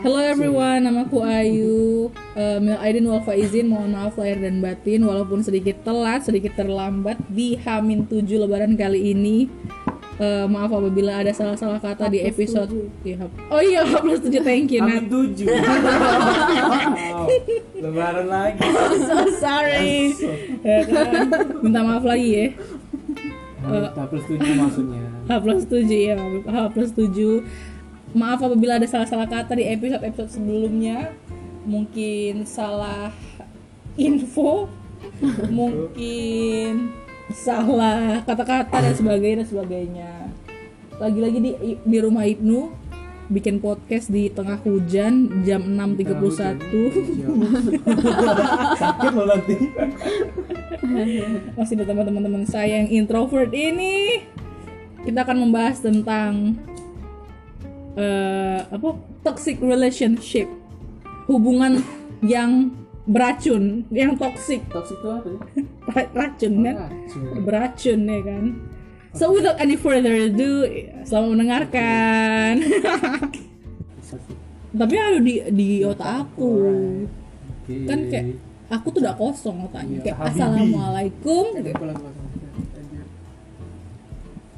Hello everyone, namaku Ayu. Uh, Mil Aidin wal Faizin, mohon maaf lahir dan batin walaupun sedikit telat, sedikit terlambat di Hamin 7 lebaran kali ini. Uh, maaf apabila ada salah-salah kata di episode H- Oh iya, H plus 7 thank you Nat. Amin tujuh. Wow, Lebaran lagi. So sorry. Ya kan? Minta maaf lagi ya. H plus tujuh maksudnya. H plus 7 ya, H plus 7 Maaf apabila ada salah-salah kata di episode-episode sebelumnya. Mungkin salah info. Mungkin salah kata-kata dan sebagainya dan sebagainya. Lagi-lagi di, di rumah Ibnu Bikin podcast di tengah hujan jam 6.31 Sakit lo nanti. Masih bersama teman-teman saya yang introvert ini. Kita akan membahas tentang eh apa toxic relationship. Hubungan yang beracun yang toxic. Toxic itu apa ra- racun kan? Racun. beracun ya kan? So without any further ado selamat mendengarkan. Tapi ada di di otak aku. kan kayak aku tuh udah kosong otaknya. Iya, kayak assalamualaikum. Gitu.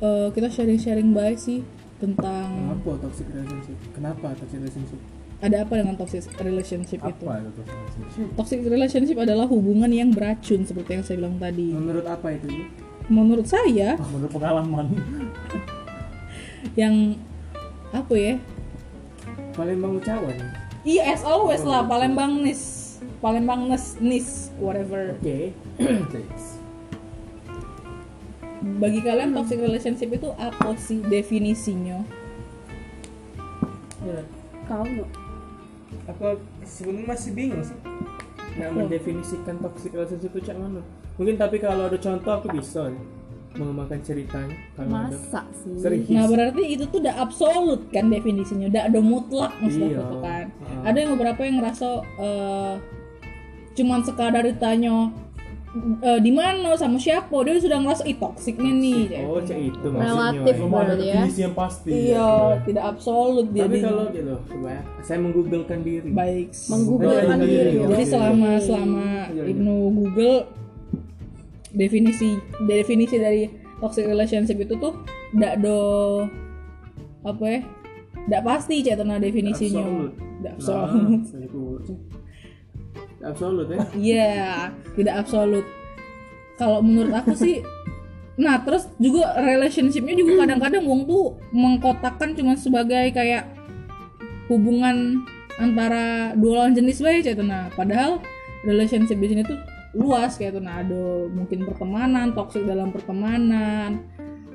Eh, kita sharing-sharing baik sih tentang Kenapa toxic relationship? Kenapa toxic relationship? ada apa dengan toxic relationship itu apa itu toxic relationship? Toxic relationship adalah hubungan yang beracun seperti yang saya bilang tadi. Menurut apa itu? Menurut saya menurut pengalaman yang apa ya? Palembang Ucawan. Iya as always lah Palembang nis, Palembang nis nis whatever. Oke. Bagi kalian toxic relationship itu apa sih definisinya? Ya, nggak? Aku sebenarnya masih bingung sih. Nak mendefinisikan toxic relationship itu cak mana? Mungkin tapi kalau ada contoh aku bisa nih, mengembangkan ceritanya. Kalau ada Masa sih? serius. Nah berarti itu tuh udah absolut kan definisinya, udah ada mutlak maksudnya Iya. kan. Ah. Ada yang beberapa yang ngerasa eh, cuman sekadar ditanya eh, di mana sama siapa dia sudah ngerasa ih toksiknya nih. Oh, cak itu maksudnya. Relatif ya. Berarti ya. definisi yang pasti Iya, ya. tidak absolut dia. Tapi kalau gitu, coba ya, saya menggooglekan diri. baik. Iya, diri. iya. Jadi selama selama iya. Ibnu Google definisi definisi dari toxic relationship itu tuh ndak do apa ya? Ndak pasti cek nah definisinya. Absolut. Ndak Nah, absolut. Absolut ya. Iya, tidak absolut. Kalau menurut aku sih Nah, terus juga relationshipnya juga kadang-kadang wong tuh mengkotakkan cuma sebagai kayak hubungan antara dua lawan jenis bae cek nah. Padahal relationship di sini tuh luas kayak tuh nah ada mungkin pertemanan, toxic dalam pertemanan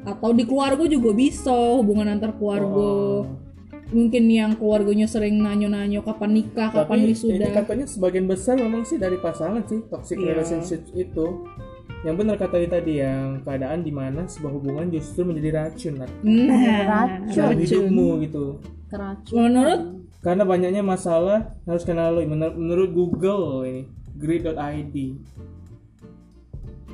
atau di keluarga juga bisa hubungan antar keluarga. Oh. Mungkin yang keluarganya sering nanyo-nanyo kapan nikah, kapan Tapi wisuda. ini katanya sebagian besar memang sih dari pasangan sih toxic Iya. relationship itu. Yang benar kata dia tadi yang keadaan di mana sebuah hubungan justru menjadi racun. Nah, Racun. hidupmu gitu. Keracunan. Menurut Karena banyaknya masalah harus kenal lo menurut, menurut Google ini grid.id.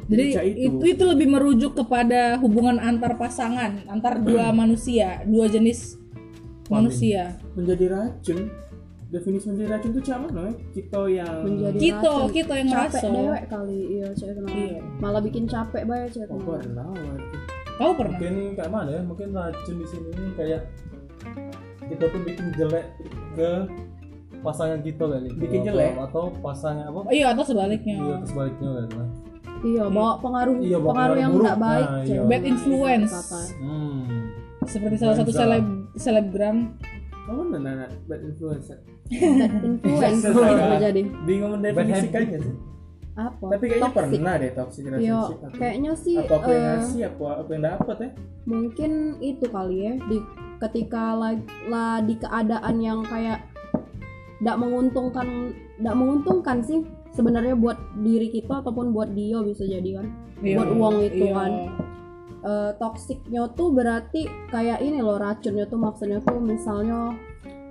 Jadi itu. itu. itu lebih merujuk kepada hubungan antar pasangan, antar dua manusia, dua jenis manusia. menjadi racun. Definisi menjadi racun itu mana? ya? Kita yang Menjadi Kita racun. kita yang capek ngerasa. dewek kali iya cek kenal. Iya. Malah bikin capek banget cek Oh, kenal. pernah berarti. Kau pernah? mungkin kayak mana ya mungkin racun di sini kayak kita tuh bikin jelek ke pasangan kita kali Bikin Atau- jelek? atau pasangan apa Oh, iya atau sebaliknya. iya atau sebaliknya kali lah Iya, bawa pengaruh Iya, bawa pengaruh yang pengaruh tidak buruk. baik. Nah, iya. Bad influence. Hmm Seperti salah satu seleb selebgram. Kamu mana Nat? bad influencer? Bad influence Saya bisa jadi. Bingung mendefinisikannya sih. Apa? Tapi kayaknya Toxic. pernah deh toxic Iya, relationship. aku. kayaknya sih apa aku yang eh, ngasih apa apa yang dapat ya? mungkin itu kali ya di ketika lagi lah di keadaan yang kayak tidak menguntungkan tidak menguntungkan sih sebenarnya buat diri kita ataupun buat dia bisa jadi kan Iya. buat uang itu Iya. kan Eh, toksiknya tuh berarti kayak ini loh racunnya tuh maksudnya tuh misalnya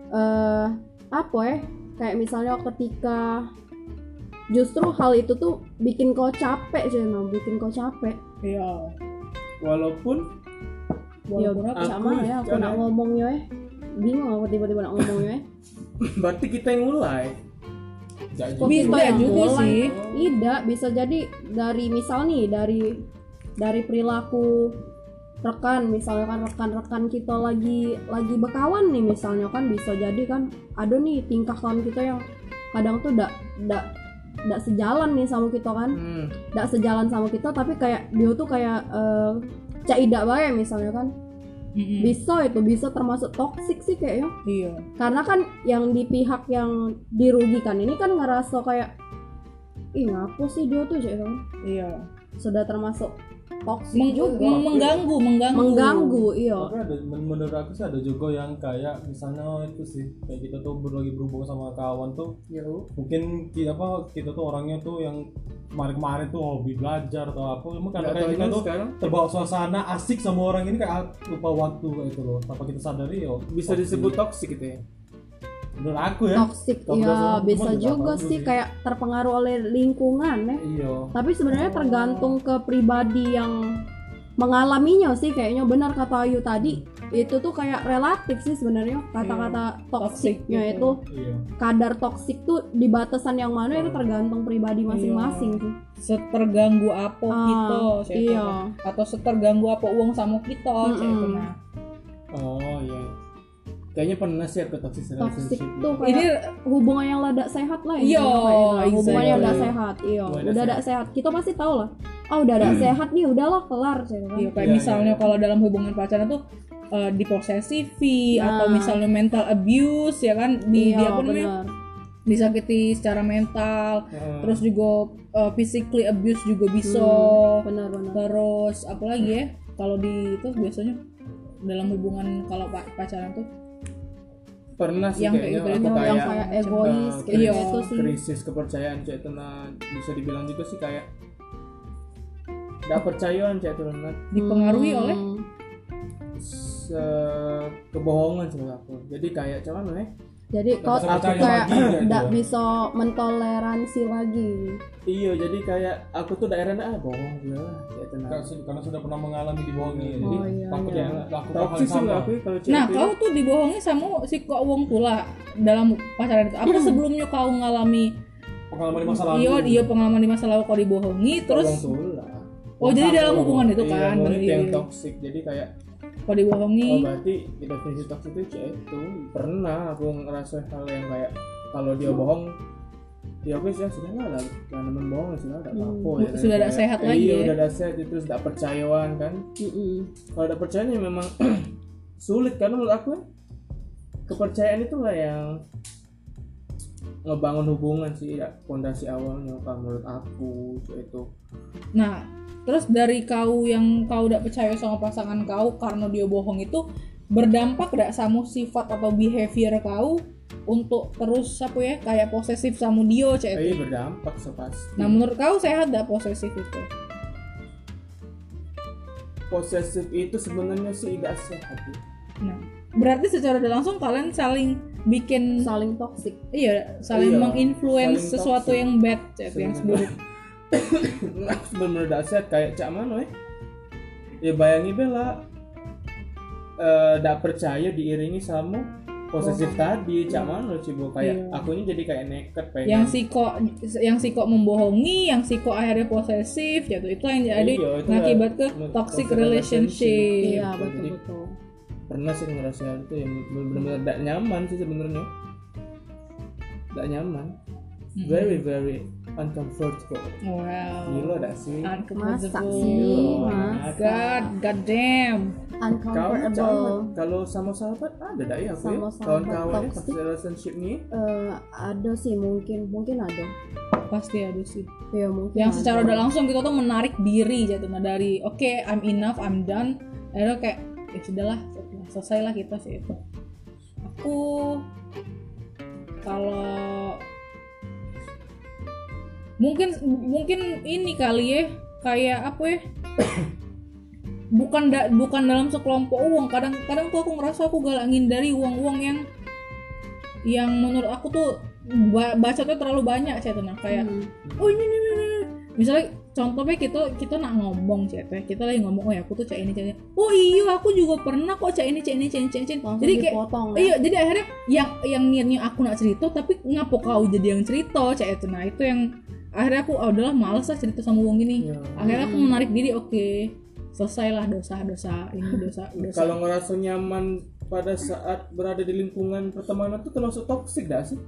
eh apa ya kayak misalnya ketika justru hal itu tuh bikin kau capek sih bikin kau capek Iya. Walaupun apa? Aku sama ya aku nak ngomongnya eh bingung aku tiba-tiba nak ngomongnya eh berarti kita yang mulai Kok Bisa juga mulai? sih. Tidak, bisa jadi dari misal nih dari dari perilaku rekan misalnya kan rekan-rekan kita lagi lagi berkawan nih misalnya kan bisa jadi kan ada nih tingkah kawan kita yang kadang tuh ndak ndak ndak sejalan nih sama kita kan. Hmm. sejalan sama kita tapi kayak dia tuh kayak eh cak idak bae misalnya kan. Mm-mm. bisa itu bisa termasuk toksik sih kayaknya. Iya. Karena kan yang di pihak yang dirugikan ini kan ngerasa kayak ih ngapa sih dia tuh cek kan iya. Sudah termasuk toksik Meng- juga. meng- mengganggu mengganggu. Mengganggu iya. Tapi ada men- menurut aku sih ada juga yang kayak misalnya itu sih kayak kita tuh ber- lagi berhubungan sama kawan tuh ya mungkin kita apa kita tuh orangnya tuh yang kemarin-kemarin tuh hobi belajar atau apa emang karena kayak kita tuh sekarang. terbawa suasana asik sama orang ini kayak lupa waktu kayak itu loh. Tanpa kita sadari yo bisa toxic. disebut toksik gitu ya ya. Kalau ya bisa juga sih kayak terpengaruh oleh lingkungan ya. Iya. Tapi sebenarnya tergantung ke pribadi yang mengalaminya sih kayaknya. Benar kata Ayu tadi itu tuh kayak relatif sih sebenarnya kata-kata Toxic toksiknya gitu. itu. Iya. Kadar toksik tuh di batasan yang mana itu tergantung pribadi masing-masing sih. Seterganggu apa Ah, kita iya. atau seterganggu apa uang sama kita. Mm-mm. nah oh iya kayaknya pernah sih aku toxic relationship. Tuh kayak ini hubungan yang lada sehat lah Iya, gitu. hubungan yang udah sehat iya. Udah ada sehat. sehat. Kita pasti tahu lah. Ah udah ada sehat nih udahlah kelar sih kan. Iya, kayak Iya, misalnya iya. kalau dalam hubungan pacaran tuh eh, diposesifi Nah. atau misalnya mental abuse ya kan? Di iya dia pun benar. disakiti secara mental. Heeh. terus juga eh, physically abuse juga bisa. Benar benar. Terus apalagi ya kalau di itu biasanya dalam hubungan kalau pa- pacaran tuh pernah sih yang kayak kayaknya gitu, aku yang kayak kayak eh, egois kayak Iya. gitu sih krisis kepercayaan cek itu nah bisa dibilang juga sih kayak gak percayaan cek itu nah dipengaruhi Hmm. oleh se- kebohongan sih aku jadi kayak cuman ya jadi kau bisa aku kayak gitu. tidak ya. bisa mentoleransi lagi. Iya jadi kayak aku tuh daerahnya ah bohong nah Karena sudah- karena sudah pernah mengalami dibohongi jadi Oh, iya, takut iya. ya lakukan hal sama. aku kalau cek nah itu kau tuh dibohongi sama si kok wong tula dalam pacaran itu. Apa sebelumnya kau ngalami pengalaman di masa lalu. iya iya pengalaman di masa lalu kau dibohongi terus oh jadi dalam hubungan itu Iya, kan bener, yang iya. toxic jadi kayak kau dibohongi. Oh berarti di definisi toxic itu cek itu pernah aku ngerasa hal yang kayak kalau dia bohong ya oke sih sudah lah lah. Jangan nemen bohong ya sudah Hmm. apa-apa ya. Sudah Kayak, sehat eh, lagi iya ya. udah ada sehat itu terus tidak percayaan kan? Kalau ada percayaan ya memang sulit karena menurut aku kepercayaan itu lah yang ngebangun hubungan sih ya fondasi awalnya kalau menurut aku itu. Nah, terus dari kau yang kau udah percaya sama pasangan kau karena dia bohong itu berdampak gak sama sifat atau behavior kau untuk terus apa ya kayak posesif sama dia cek eh, itu. berdampak sepasti Nah, menurut kau sehat gak posesif itu? posesif itu sebenarnya sih tidak sehat ya. Nah, berarti secara tidak langsung kalian saling bikin saling toksik iya, saling Iya, menginfluence sesuatu toxic. yang bad cek yang Sebenarnya. buruk. Aku bener-bener tidak sehat kayak cak mana ya ya bayangi bela eh tidak percaya diiringi sama posesif tadi cak mana cibo kayak Iya. akunya jadi kayak nekat pengen yang si kok yang si kok membohongi, yang si kok akhirnya posesif, gitu. Itu yang jadi Iya, itu ngakibat ke ya, toxic relationship. iya betul. betul Jadi, betul pernah sih ngerasa hal itu yang benar-benar tidak nyaman sih sebenarnya tidak nyaman. Very very uncomfortable Wow. gila dah sih Masa Uncomfortable. sih, masa? God, god damn. uncomfortable kalau sama sahabat ada dah ya aku Sama ya sahabat kawan-kawan ya pas toxic. relationship nih Eh, ada sih mungkin mungkin ada Pasti ada sih. ya mungkin Yang ada. secara udah langsung kita tuh menarik diri jatuh nah dari oke I'm enough, I'm done. Akhirnya kayak ya sudahlah, selesai lah kita sih itu. Aku kalau mungkin mungkin ini kali ya kayak apa ya bukan da, bukan dalam sekelompok uang kadang kadang tuh aku ngerasa aku galangin dari uang-uang yang yang menurut aku tuh ba baca tuh terlalu banyak saya tenang kayak Hmm. oh ini, ini, ini, ini. misalnya contohnya kita kita nak ngomong cek teh kita lagi ngomong oh ya aku tuh cek ini cek ini oh iya aku juga pernah kok cek ini cek ini cek ini cek ini, cek ini. langsung jadi kayak dipotong ya. iya jadi akhirnya yang yang niatnya aku nak cerita tapi ngapa kau jadi yang cerita cek itu nah itu yang akhirnya aku oh, udahlah males lah cerita sama wong ini Ya. akhirnya aku menarik diri oke selesailah dosa-dosa ini dosa dosa Kalau ngerasa nyaman pada saat berada di lingkungan pertemanan tuh termasuk toksik gak sih?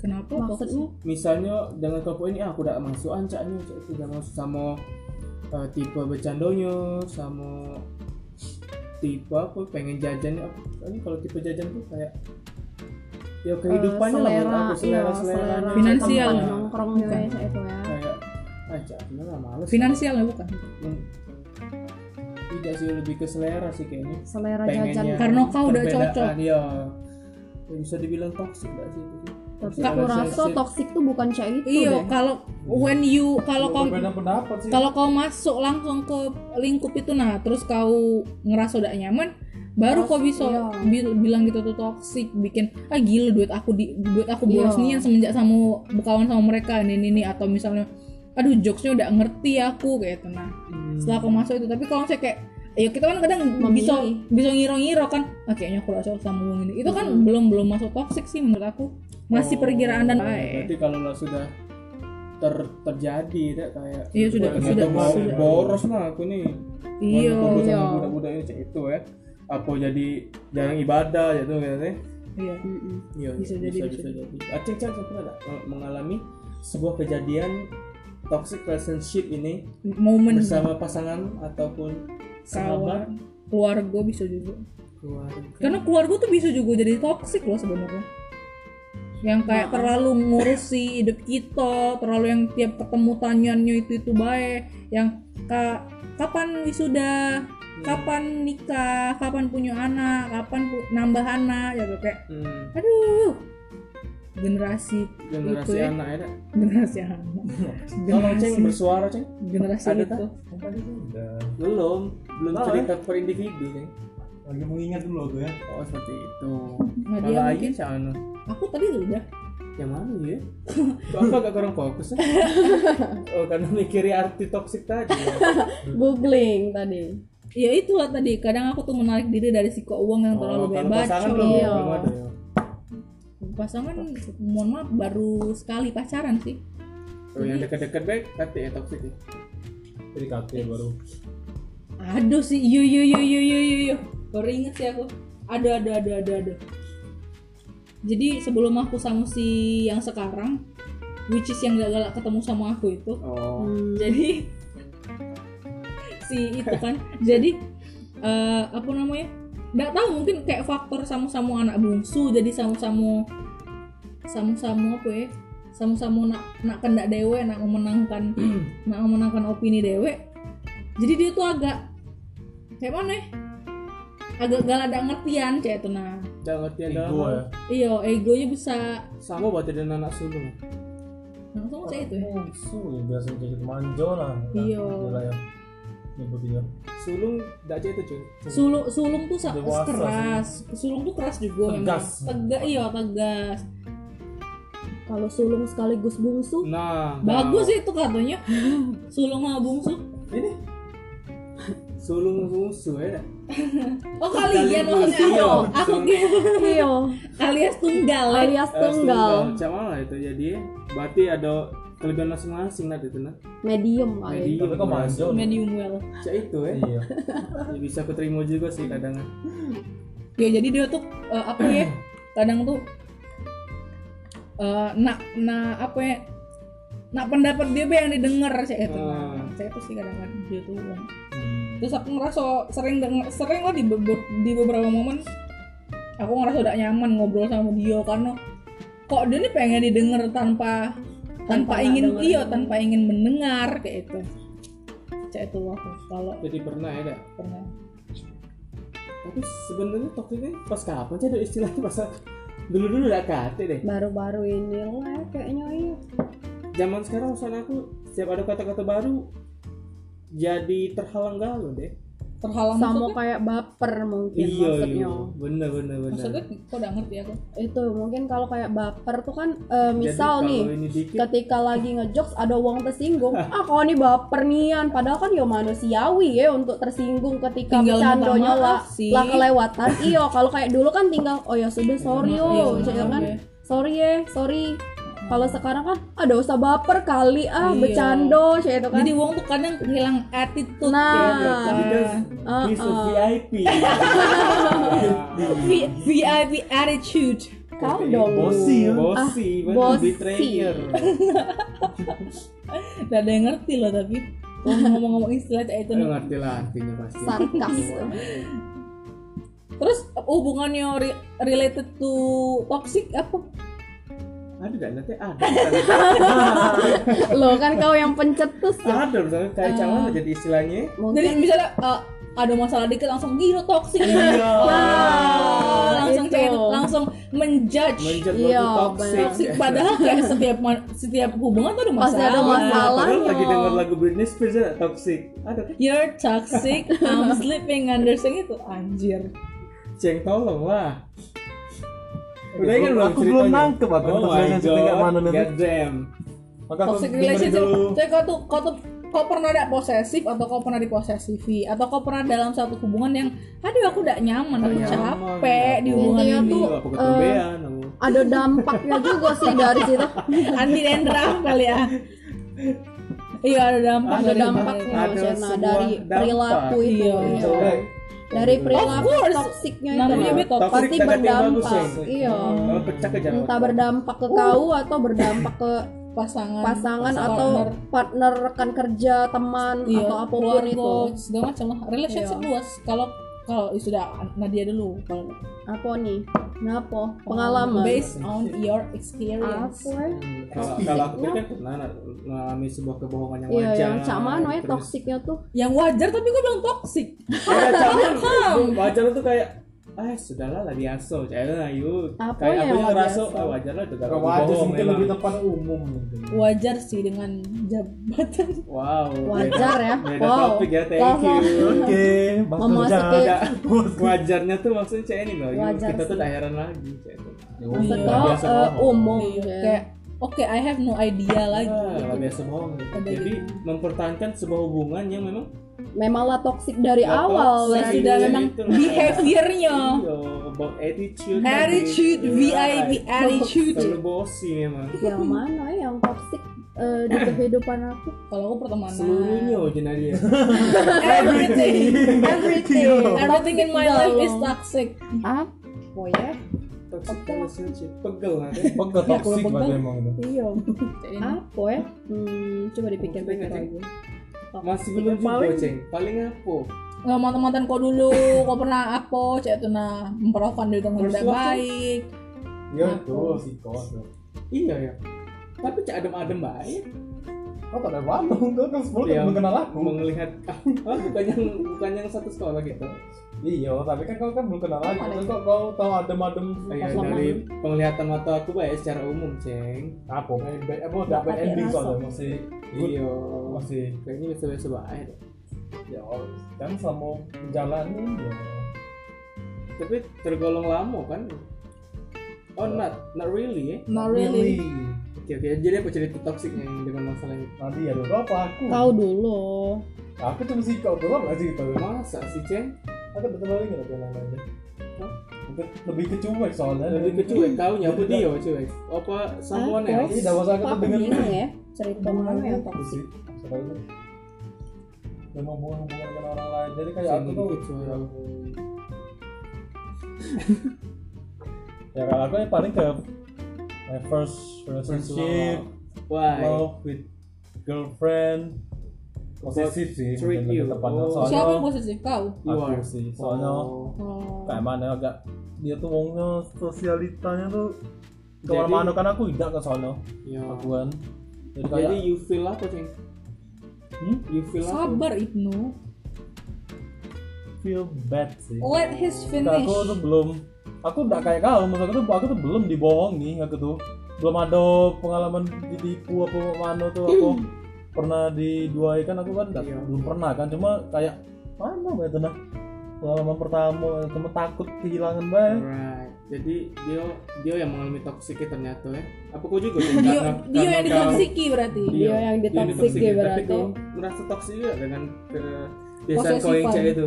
Kenapa maksudnya Misalnya dengan kelompok ini ah, aku udah masuk ancaknya, cak itu udah masuk. Sama eh, tipe bercandanya, sama tipe apa pengen jajan ini kalau tipe jajan tuh kayak ya kehidupannya lah menurut aku selera. selera Finansial. tempat nongkrong juga ya itu ya. Kayak aja lah males. Finansial ya bukan? Hmm. tidak sih lebih ke selera sih kayaknya. Selera pengennya jajan. Karena kau udah cocok. ya Ya, bisa dibilang toxic gak sih itu sih tapi aku rasa toxic tuh bukan cek itu iya kalau when you kalau kau berbeda pendapat sih kalau kau masuk langsung ke lingkup itu nah terus kau ngerasa udah nyaman baru kau bisa Iya. bil- bilang gitu tuh toxic bikin ah gila duit aku di duit aku boros Iya. nian semenjak sama berkawan sama mereka ini ini, ini atau misalnya aduh jokesnya udah ngerti aku kayak itu nah Hmm. setelah aku masuk itu tapi kalau saya kayak ya kita kan kadang Memilih. bisa bisa ngiro-ngiro kan. Ah, kayaknya aku rasa sama wong ini. Itu kan Mm-mm. belum belum masuk toxic sih menurut aku. Masih Oh, perkiraan dan berarti kalau lo sudah ter terjadi ya, kayak Iya, sudah- sudah- mau sudah. boros lah aku nih. Iya iya. budak-budak ini cek itu ya. Apa jadi jarang ibadah gitu kan ya iya. Iya Bisa bisa, jadi, bisa, bisa. jadi. pernah nggak mengalami sebuah kejadian toxic relationship ini momen. bersama pasangan ataupun sahabat kawan keluarga bisa juga. Keluarga. Karena keluarga tuh bisa juga jadi toxic loh sebenarnya. Yang kayak terlalu ngurusi hidup kita terlalu yang tiap ketemu tanyaannya itu itu baik. Yang ka, kapan wisuda? Kapan nikah? Kapan punya anak? Kapan pu- nambah anak? Ya kayak hmm, aduh generasi generasi Itu ya. anak ya generasi anak. Kalau ceng generasi bersuara ceng? generasi Ada, itu belum. Belum cerita per individu ceng. Lagi mengingat dulu aku ya. Oh seperti itu. Nah dia kalau mungkin Ayi sana aku tadi udah yang mana ya? Kok aku agak kurang fokus ya? oh karena mikiri arti toxic tadi ya. googling tadi. Ya itulah tadi. Kadang aku tuh menarik diri dari si uang yang terlalu oh, kalau bebas pasangan belum Iya. Pasangan mohon maaf baru sekali pacaran sih. Oh yang deket-deket baik kata ya toxic ya? Jadi kakek baru. Aduh sih yo yo yo yo yo yo yo baru inget sih aku. Ada ada ada ada ada jadi sebelum aku sama si yang sekarang which is yang gak galak ketemu sama aku itu oh. Hmm, jadi si itu kan. Jadi eh, apa namanya? Nggak tahu mungkin kayak faktor sama-sama anak bungsu jadi sama-sama sama-sama apa ya? Sama-sama nak nak kendak dewe nak memenangkan nak memenangkan opini dewe. Jadi dia tuh agak kayak mana ya? agak gak ada ngertian kayak itu nah. Udah ngerti ada ego ya? Iya egonya bisa. Sama berarti dengan anak sulung. Langsung saya itu ya? Bungsu ya biasa jadi manjo lah. Iya. Ya nyebut dia. Sulung tidak aja itu cuy. Sulung sulung tuh Dewasa keras. sulung tuh keras juga Tegas. memang. Tegas. Iya tegas kalau sulung sekaligus bungsu. Nah bagus itu katanya. Sulung sama bungsu. Ini? Sulung susu ya oh kalian maksudnya Iya. aku iya alias tunggal ya. alias tunggal. macam mana itu? Jadi berarti ada kelebihan masing-masing lah itu nah. Medium kali Medium. tapi kok manjo medium well. Cak itu ya? Iya. Ya, bisa aku terima juga sih kadang. Ya jadi dia tuh eh, apa ya? Kadang tuh eh, nak nak apa ya nak pendapat dia be yang didengar saya itu Ah. saya tuh sih kadang-kadang dia tuh Hmm. terus aku ngerasa sering denger, sering lah di, be- di beberapa momen aku ngerasa udah nyaman ngobrol sama dia karena kok dia nih pengen didengar tanpa tanpa, Tanpa ingin dengerin. tanpa ingin mendengar kayak itu cek itu aku kalau jadi pernah ya pernah tapi sebenarnya ini pas kapan sih ada istilahnya pas dulu dulu udah kate deh. Baru-baru ini lah kayaknya iya zaman sekarang usaha aku setiap ada kata-kata baru jadi terhalang galau deh terhalang sama maksudnya? kayak baper mungkin iya maksudnya. Iya bener bener bener. Maksudnya kok udah ngerti aku? Itu mungkin kalau kayak baper tuh kan eh, misal Jadi nih dikit ketika lagi ngejokes ada uang tersinggung. Ah kau nih baper nian. Padahal kan ya manusiawi ya untuk tersinggung ketika minta lah lah kelewatan. Iyo kalau kayak dulu kan tinggal oh ya sudah sorry Iya, yo bener, ya kan. iya. sorry ya sorry kalau sekarang kan ada usah baper kali ah Iya. bercando saya itu kan jadi uang tuh kadang hilang attitude Nah. gitu kan. because Ah, he's a ah. VIP VIP attitude kau dong Bosi ya. bossy Ah, bossy. betrayer Gak ada yang ngerti loh tapi ngomong-ngomong istilah kayak itu ngerti lah artinya pasti sarkas Terus hubungannya re- related to toxic apa? Ada gak nanti ada lo kan kau yang pencetus ya ada misalnya kayak Ah. cawan jadi istilahnya Jadi mungkin misalnya uh, ada masalah dikit langsung gila toxic ini. Iya. Wah, langsung itu. kayak langsung menjudge menjat Iya, toxic toxic padahal kayak setiap setiap hubungan tuh ada Pasti masalah. ada masalah. Padahal lagi Salahnya. denger lagu Britney Spears ada toxic ada kan You're toxic, I'm sleeping under sing itu anjir. ceng tolong lah udah ingat belum Aku belum nangkep aku oh untuk my relationship kayak mana god nanti. god damn Maka aku Toxic relationship. Jadi kau tuh kau tuh kau pernah ada posesif atau kau pernah diposesifi atau kau pernah dalam satu hubungan yang aduh aku udah nyaman, aku capek di hubungan ini. tuh, Iya, apa aku. ada dampaknya juga sih dari situ Anti kali ya. Iya ada dampak ada maksudnya sebuah dari dampak. perilaku itu Iya. Dari perilaku toksiknya itu Namanya ya. toxic. pasti berdampak iya Kalau pecah ke jalan entah berdampak ke kau atau berdampak ke pasangan, pasangan partner, atau partner rekan kerja teman iya, atau apa pun keluarga, itu segala macam lah. Relationship Iya. luas. Kalau kalau sudah Nadia dulu kalau apa nih? Ngapo? pengalaman. Based on your experience. apa? Kalau kalau aku kan pernah mengalami sebuah kebohongan yang iya wajar. yang cak mana ya Terus- toksiknya tuh. Yang wajar tapi gue bilang toxic. Ada caman wajar itu kayak ah sudahlah lagi aso cairan ayo Apa kayak yang aku yang wajar, ngerasa so? ah wajar lah juga Gak wajar sih mungkin lebih tepat umum mungkin. Wajar sih dengan jabatan. wow Wajar ya. beda Wow. topik ya thank you Oke, Memasuki- Enggak, wajarnya tuh maksudnya cek ini loh yuk, kita tuh sih. udah heran lagi cek itu maksud Iya. eh, bohong. umum Iya, ya. Kayak oke I have no idea lagi. Ah, nggak biasa bohong gitu. Jadi gitu. mempertahankan sebuah hubungan yang memang memanglah toksik dari Nggak awal toxic. Ya berarti. sudah Iya, memang itu lah. behaviornya. Iya, attitude Attitude. VIP Iya. attitude. Terlalu bossy memang yang mana ya yang toksik eh, di kehidupan aku Kalau aku pertemanan. seluruhnya Jen dia Everything. Everything. Everything in my life is toxic. apa ya toxic relationship pegel nanti Pegel Ya, kalau toksik pegel. berarti emang itu. iya apa ya hmm, coba dipikir-pikir Maksudnya, masih belum juga Paling- ceng. Paling apa nggak mantan mantan kau dulu. Kau pernah apa cek itu nah memperlakukan diri kamu First tidak love, Ceng? baik Iya itu psikos. iya ya. Tapi cak adem-adem baik. Kau tak ada kau kan sepuluh Iya. kan mengenal aku. melihat ah, bukan yang bukan yang satu sekolah gitu Iya, tapi kan kau kan belum kenal lagi. Terus kok kau tahu adem-adem Kayak lama. dari penglihatan mata aku baik secara umum ceng. Apa? Apa udah bad ending soalnya masih iya. masih. Kayaknya biasa-biasa baik ya kan selama menjalani ya. Tapi tergolong lama kan? Oh not not really ya not really. oke oke. Jadi apa cerita toksiknya yang dengan masalah ini? Nanti ya dulu apa aku? Kau dulu. Aku cuma sih kau dulu nggak sih gitu masa sih ceng aku betul lagi nggak aja Mungkin lebih ke cuek soalnya. Lebih ke cuek kau nyapu dia cuek. Apa someone else? Aku Kok aku dengerin. bingung ya? Cerita mana yang toksik memang hubungan-hubungan dengan orang lain. Jadi kayak aku tuh cuek. ya kalau aku ya paling ke my first relationship love with girlfriend posesif sih treat mungkin lebih you. tepatnya. Oh. soalnya siapa yang posesif? Kau? You aku are sih soalnya Oh. kayak mana agak dia tuh wongnya sosialitanya tuh Jadi- ke mana-mana kan aku tidak ke sono ya aku kan. Jadi kayak jadi you feel apa ceng hmm, you feel apa? Sabar Ibnu. Feel bad sih. Let his finish. Aku tuh belum aku udah kayak kau maksud aku tuh aku tuh belum dibohongi aku tuh. Belum ada pengalaman ditipu apa mana tuh aku pernah diduai kan aku kan Iya. belum pernah kan cuma kayak mana itu nah pengalaman pertama temen takut kehilangan bah Alright. Jadi dia dia yang mengalami toksik ternyata ya. Apa kau juga? Dia Karena- dia karena yang ditoksiki berarti Dia yang ditoksiki ditoksiki. berarti. Tapi kau merasa toksik juga dengan kebiasaan kau yang cewek itu.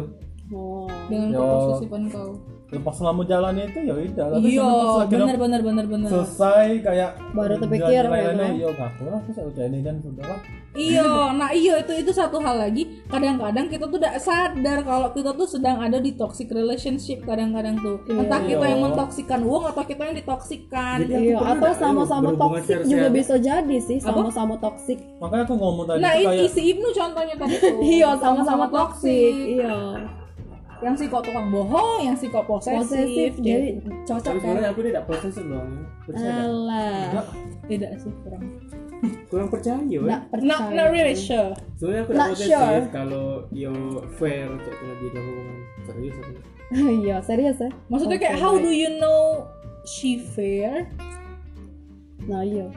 oh dengan keposesifan kau ya pas selama jalan itu ya udah tapi iya benar benar benar benar selesai kayak Baru terpikir, jalan gitu kan. yo ngaku lah terus udah ini kan sudah lah Iya, nah iya itu itu satu hal lagi. Kadang-kadang kita tuh tidak sadar kalau kita tuh sedang ada di toxic relationship kadang-kadang tuh. Entah kita Iya. yang mentoksikan uang atau kita yang ditoksikan. Jadi aku Iya, atau sama-sama toksik secara juga sehat? bisa jadi sih, sama-sama toksik. makanya aku ngomong tadi Nah, ini kayak si Ibnu contohnya tadi tuh. Iya, sama-sama toksik. Iya. Yang si kok tukang bohong, yang si kok posesif. Posesif jadi cocok kan? sebenarnya aku tidak posesif dong. ya. Percaya? Alah. Tidak sih kurang. Kurang percaya ya. Not, percaya. not really sure. Sebenarnya aku Not tidak posesif sure. kalau yo fair kalau di dalam hubungan serius aku. Iya, serius ya. Maksudnya kayak Oke, how do you know she fair? Nah, iya.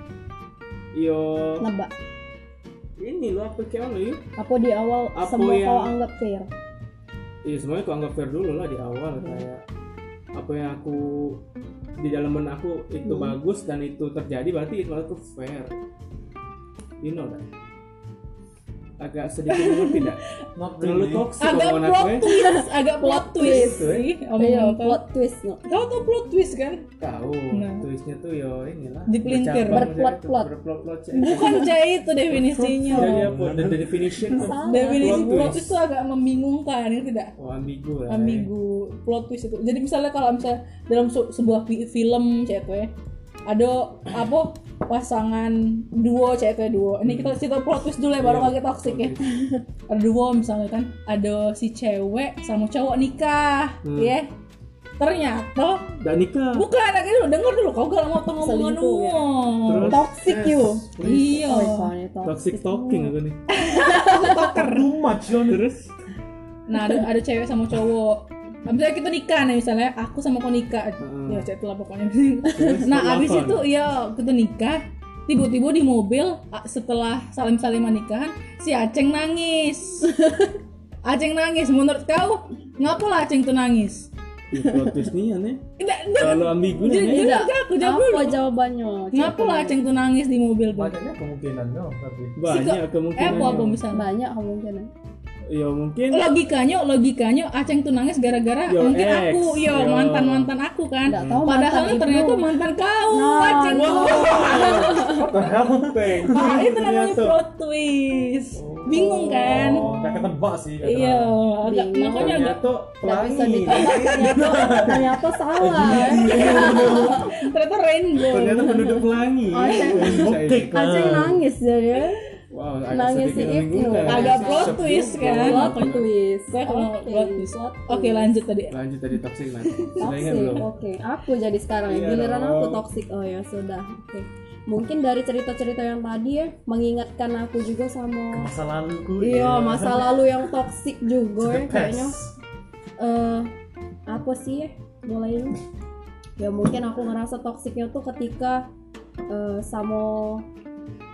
Yo Nebak. ini loh apa kayak mana yuk? Apa di awal Apa semua yang- kau anggap fair? Iya semuanya aku anggap fair dulu lah di awal kayak apa yang aku di dalam benak aku itu Hmm. bagus dan itu terjadi berarti itu aku fair. You know that. Agak sedikit mengerti tidak? not Terlalu toksik Agak plot twist, agak plot twist twist. sih. Iya, plot twist no. Tau plot twist kan? Tahu, Nah. tulisnya tuh yo inilah. Dipelintir. Berplot-plot. gitu, Berplot-plot. cek. Bukan cah itu definisinya. Jadi apa? The, the definition. Definisi Plot twist. itu agak membingungkan, ya tidak? oh, ambigu lah. Ambigu. Plot twist itu. Jadi misalnya kalau misalnya dalam sebuah fi- film itu ya, ada apa pasangan duo ya, duo. Ini kita cerita plot twist dulu ya baru Iya, agak toxic ya. Ada duo misalnya kan, ada si cewek sama cowok nikah, Hmm. ya. Ternyata Udah nikah. bukan anak dulu denger dulu kau gak mau ngomong Selingkuh, ya. Terus? Toxic Yes, you. Iya. Oh, soalnya toxic. Talking aku nih. too much Terus Nah ada, ada cewek sama cowok Misalnya kita nikah nih misalnya aku sama kau nikah Heeh. Ya cewek itulah pokoknya Terus Nah abis itu ya kita nikah Tiba-tiba di mobil setelah salim-saliman nikahan Si Aceng nangis Aceng nangis menurut kau Ngapa lah Aceng tuh nangis? Twist nih aneh. Tidak, tidak Kalau ambigu nih. jujur ke aku jawab dulu Apa jawabannya? Ngapa lah Aceng tuh nangis di mobil tuh? banyaknya kemungkinan no tapi Banyak Eh kemungkinan. apa apa misalnya Banyak kemungkinan. Ya mungkin logikanya logikanya Aceng tuh nangis gara-gara Yo, mungkin ex. aku yo Yo. mantan mantan aku kan Nggak tahu padahal mantan ternyata mantan kau Nah, Aceng tuh what the hell Thank you. ah itu namanya plot twist bingung kan oh gak ketebak sih gak iya agak makanya agak Ternyata Nggak bisa pelangi. ditebak ternyata ternyata salah. ternyata rainbow Ternyata penduduk pelangi. Oh, iya. Aceng nangis jadi ya. Wow, Nangis si Ibnu. membingungkan. Agak plot twist kan Plot twist. Saya kalau Oke. plot twist. Oke lanjut tadi Lanjut tadi toxic nanti. Toxic, belum? oke. Aku jadi sekarang ya. Iya Giliran aku toxic. Oh ya sudah. Oke. Mungkin dari cerita-cerita yang tadi ya mengingatkan aku juga sama masa laluku iya masa lalu yang toxic juga ya kayaknya. Eh apa sih ya? Mulai ini. Ya mungkin aku ngerasa toksiknya tuh ketika eh, sama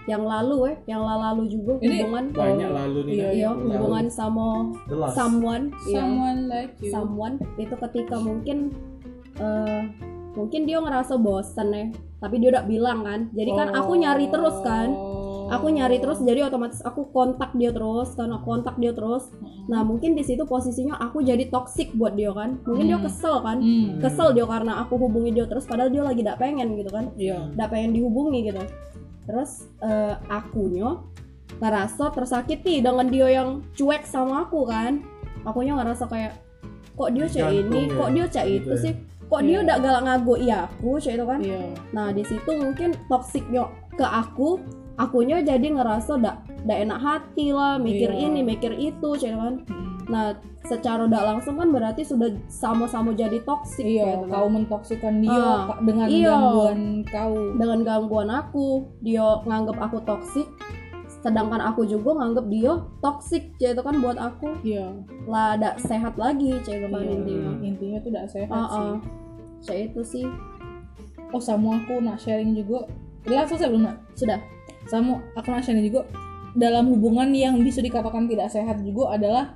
yang lalu ya, yang lalu juga Ini hubungan Banyak lalu nih. Iya, iya Lalu. hubungan sama someone iya. someone like you someone itu ketika mungkin eh mungkin dia ngerasa bosen ya tapi dia udah bilang kan jadi kan aku nyari terus kan Oh. aku nyari terus jadi otomatis aku kontak dia terus kan aku kontak dia terus nah mungkin di situ posisinya aku jadi toxic buat dia kan mungkin dia Hmm. kesel kan hmm. kesel dia karena aku hubungi dia terus padahal dia lagi gak pengen gitu kan iya gak pengen dihubungi gitu terus eh, akunya ngerasa tersakiti dengan dia yang cuek sama aku kan akunya ngerasa kayak kok dia cek ini ya, kok dia cek gitu itu ya. sih kok dia Iya. udah galak ngago iya aku cek itu kan iya nah di situ mungkin toksiknya ke aku akunya jadi ngerasa ndak enak hati lah mikir Iya. ini mikir itu cek itu kan Hmm. Nah secara tidak langsung kan berarti sudah sama-sama jadi toksik Iya, gitu kan. kau mentoksikan dia Ah, dengan iya. gangguan kau. dengan gangguan aku dia nganggap aku toksik sedangkan aku juga nganggap dia toksik jadi itu kan buat aku Iya. lah ada sehat lagi cek itu kan iya. intinya Intinya tuh tidak sehat Ah, sih. ah. Cek itu sih Oh, sama aku nak sharing juga. Udah selesai belum nak? sudah Sama aku nak sharing juga dalam hubungan yang bisa dikatakan tidak sehat juga adalah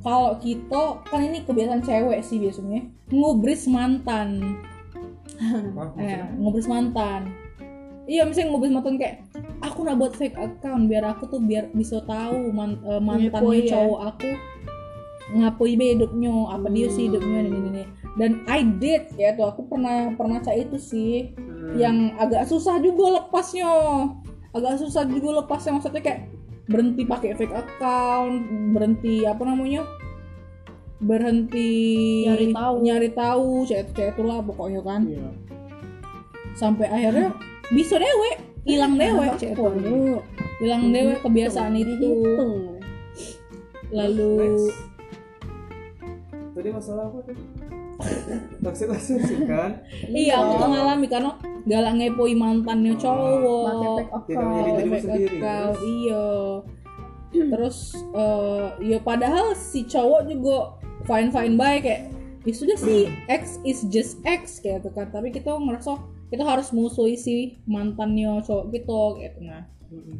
kalau kita kan ini kebiasaan cewek sih biasanya. Ngubris mantan. Eh, maksudnya? ngubris mantan. Iya misalnya ngubris mantan kayak aku nak buat fake account biar aku tuh biar bisa tahu man, eh, mantannya ya? cowok aku ngapoi be hidupnya apa dia sih hidupnya ini ini. Dan I did ya tuh aku pernah pernah cak itu sih. Hmm. yang agak susah juga lepasnya. Agak susah juga lepasnya maksudnya kayak berhenti pakai fake account berhenti apa namanya berhenti Nyari tahu. nyari tahu cek cek itulah pokoknya kan Iya. sampai akhirnya bisa dewe hilang dewe cek itu hilang dewe kebiasaan itu dihitung. lalu Next. Tadi masalah apa tuh? Toxic relationship kan? iya aku tuh ngalami karena galak ngepoi mantannya cowok Tidak menjadi dirimu sendiri. iya terus eh, ya padahal si cowok juga fine fine baik kayak ya sudah sih X is just X kayak gitu kan tapi kita ngerasa kita harus musuhi si mantannya cowok gitu gitu nah.